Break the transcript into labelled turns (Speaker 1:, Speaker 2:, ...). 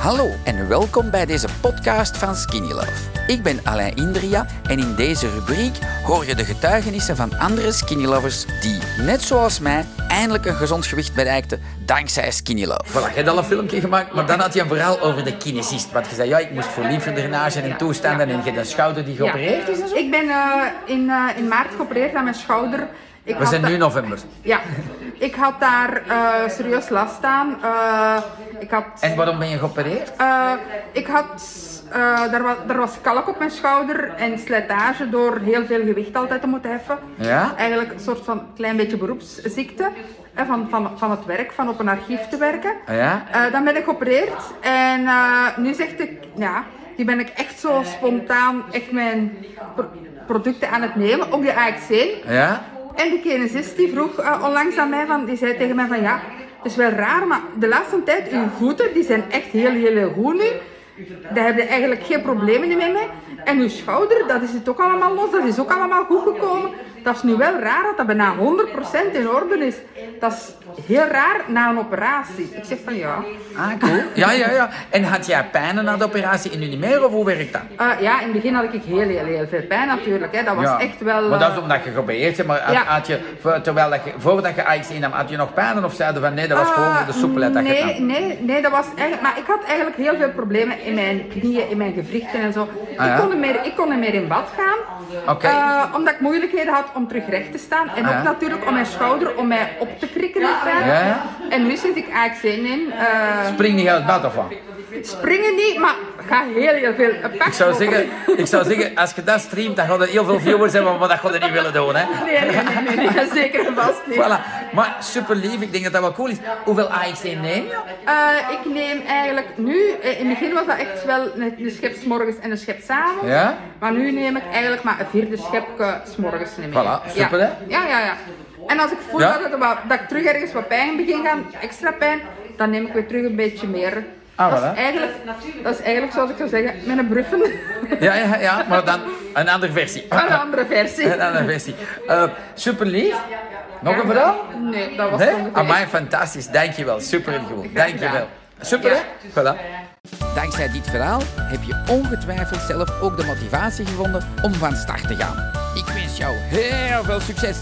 Speaker 1: Hallo en welkom bij deze podcast van Skinny Love. Ik ben Alain Indria en in deze rubriek hoor je de getuigenissen van andere Skinny Lovers die, net zoals mij, eindelijk een gezond gewicht bereikten dankzij Skinny Love. Voilà, je hebt al een filmpje gemaakt, maar dan had je een verhaal over de kinesist. Want je zei, ja, ik moest voor lymfedrainage en toestanden en je hebt een schouder die geopereerd is en zo.
Speaker 2: Ik ben eh, in, eh, in maart geopereerd aan mijn schouder. Ik
Speaker 1: We zijn nu november.
Speaker 2: Ja, ik had daar eh, serieus last aan. Eh, ik had...
Speaker 1: En waarom ben je geopereerd?
Speaker 2: eh, ik had... er, was, er was kalk op mijn schouder en slijtage door heel veel gewicht altijd te moeten heffen.
Speaker 1: Ja?
Speaker 2: Eigenlijk een soort van klein beetje beroepsziekte. van, van, van het werk, van op een archief te werken.
Speaker 1: Ja?
Speaker 2: Eh, dan ben ik geopereerd en nu zegt ik, ja, die ben ik echt zo spontaan echt mijn pro- producten aan het nemen, ook de AXC.
Speaker 1: Ja?
Speaker 2: En die kinesist die vroeg eh, onlangs aan mij, van, die zei tegen mij van ja, het is wel raar, maar de laatste tijd, uw voeten, die zijn echt heel, heel, heel goed nu. Daar heb je eigenlijk geen problemen meer mee. En uw schouder, dat is het ook allemaal los, dat is ook allemaal goed gekomen. Dat is nu wel raar dat dat bijna 100% in orde is. Dat is heel raar na een operatie. Ik zeg van ja.
Speaker 1: Ah, cool. Ja, ja, ja. En had jij pijn na de operatie en nu niet meer, of hoe werkt dat?
Speaker 2: Eh, ja, in het begin had ik heel, heel, heel veel pijn natuurlijk. Hè. Dat was
Speaker 1: Ja.
Speaker 2: echt wel...
Speaker 1: Maar dat is
Speaker 2: eh,
Speaker 1: omdat je geopereerd bent, maar had,
Speaker 2: Ja.
Speaker 1: had je, terwijl dat je, voordat je AXC nam, had je nog pijn of zeiden van nee, dat was gewoon voor de soepelheid dat
Speaker 2: nee,
Speaker 1: nam?
Speaker 2: nee, nee, dat was eigenlijk... Maar ik had eigenlijk heel veel problemen in mijn knieën, in mijn gewrichten en zo.
Speaker 1: Ah, ja?
Speaker 2: ik, kon niet meer, ik kon niet meer in bad gaan. Eh, omdat ik moeilijkheden had om terug recht te staan. En
Speaker 1: Ah,
Speaker 2: ook natuurlijk om mijn schouder, om mij op te krikken in.
Speaker 1: Ja.
Speaker 2: En nu sinds ik AXC neem, eh,
Speaker 1: Spring niet uit het of wat?
Speaker 2: springen niet, maar ga heel, heel veel.
Speaker 1: Ik zou, zeggen, ik zou zeggen, als je dat streamt, dan gaan er heel veel viewers hebben, maar dat gaan er niet willen doen. Hè?
Speaker 2: Nee, nee, nee, nee, nee, zeker en vast niet.
Speaker 1: Voilà. Maar super lief, ik denk dat dat wel cool is. Hoeveel AXC neem je?
Speaker 2: Eh, ik neem eigenlijk nu, eh, in het begin was dat echt wel een, schep morgens en een schep 's avonds.
Speaker 1: Ja?
Speaker 2: Maar nu neem ik eigenlijk maar een vierde schepje 's morgens neem ik.
Speaker 1: Voilà, super,
Speaker 2: ja.
Speaker 1: hè?
Speaker 2: Ja, ja, ja. En als ik voel
Speaker 1: Ja?
Speaker 2: dat, het dat ik terug ergens wat pijn begin gaan, extra pijn, dan neem ik weer terug een beetje meer.
Speaker 1: Ah,
Speaker 2: dat,
Speaker 1: voilà.
Speaker 2: is eigenlijk, dat is eigenlijk, zoals ik zou zeggen, met een bruffen.
Speaker 1: Ja, ja, ja, maar dan een andere versie.
Speaker 2: een andere versie.
Speaker 1: Een andere versie. Eh, super lief. Nog een verhaal?
Speaker 2: Nee, dat was
Speaker 1: Nee?
Speaker 2: het ongeveer.
Speaker 1: Amai, fantastisch. Dankjewel. Super gewoon. Dankjewel. Super,
Speaker 2: Ja.
Speaker 1: hè? Voilà. Dankzij dit verhaal heb je ongetwijfeld zelf ook de motivatie gevonden om van start te gaan. Ik wens jou heel veel succes.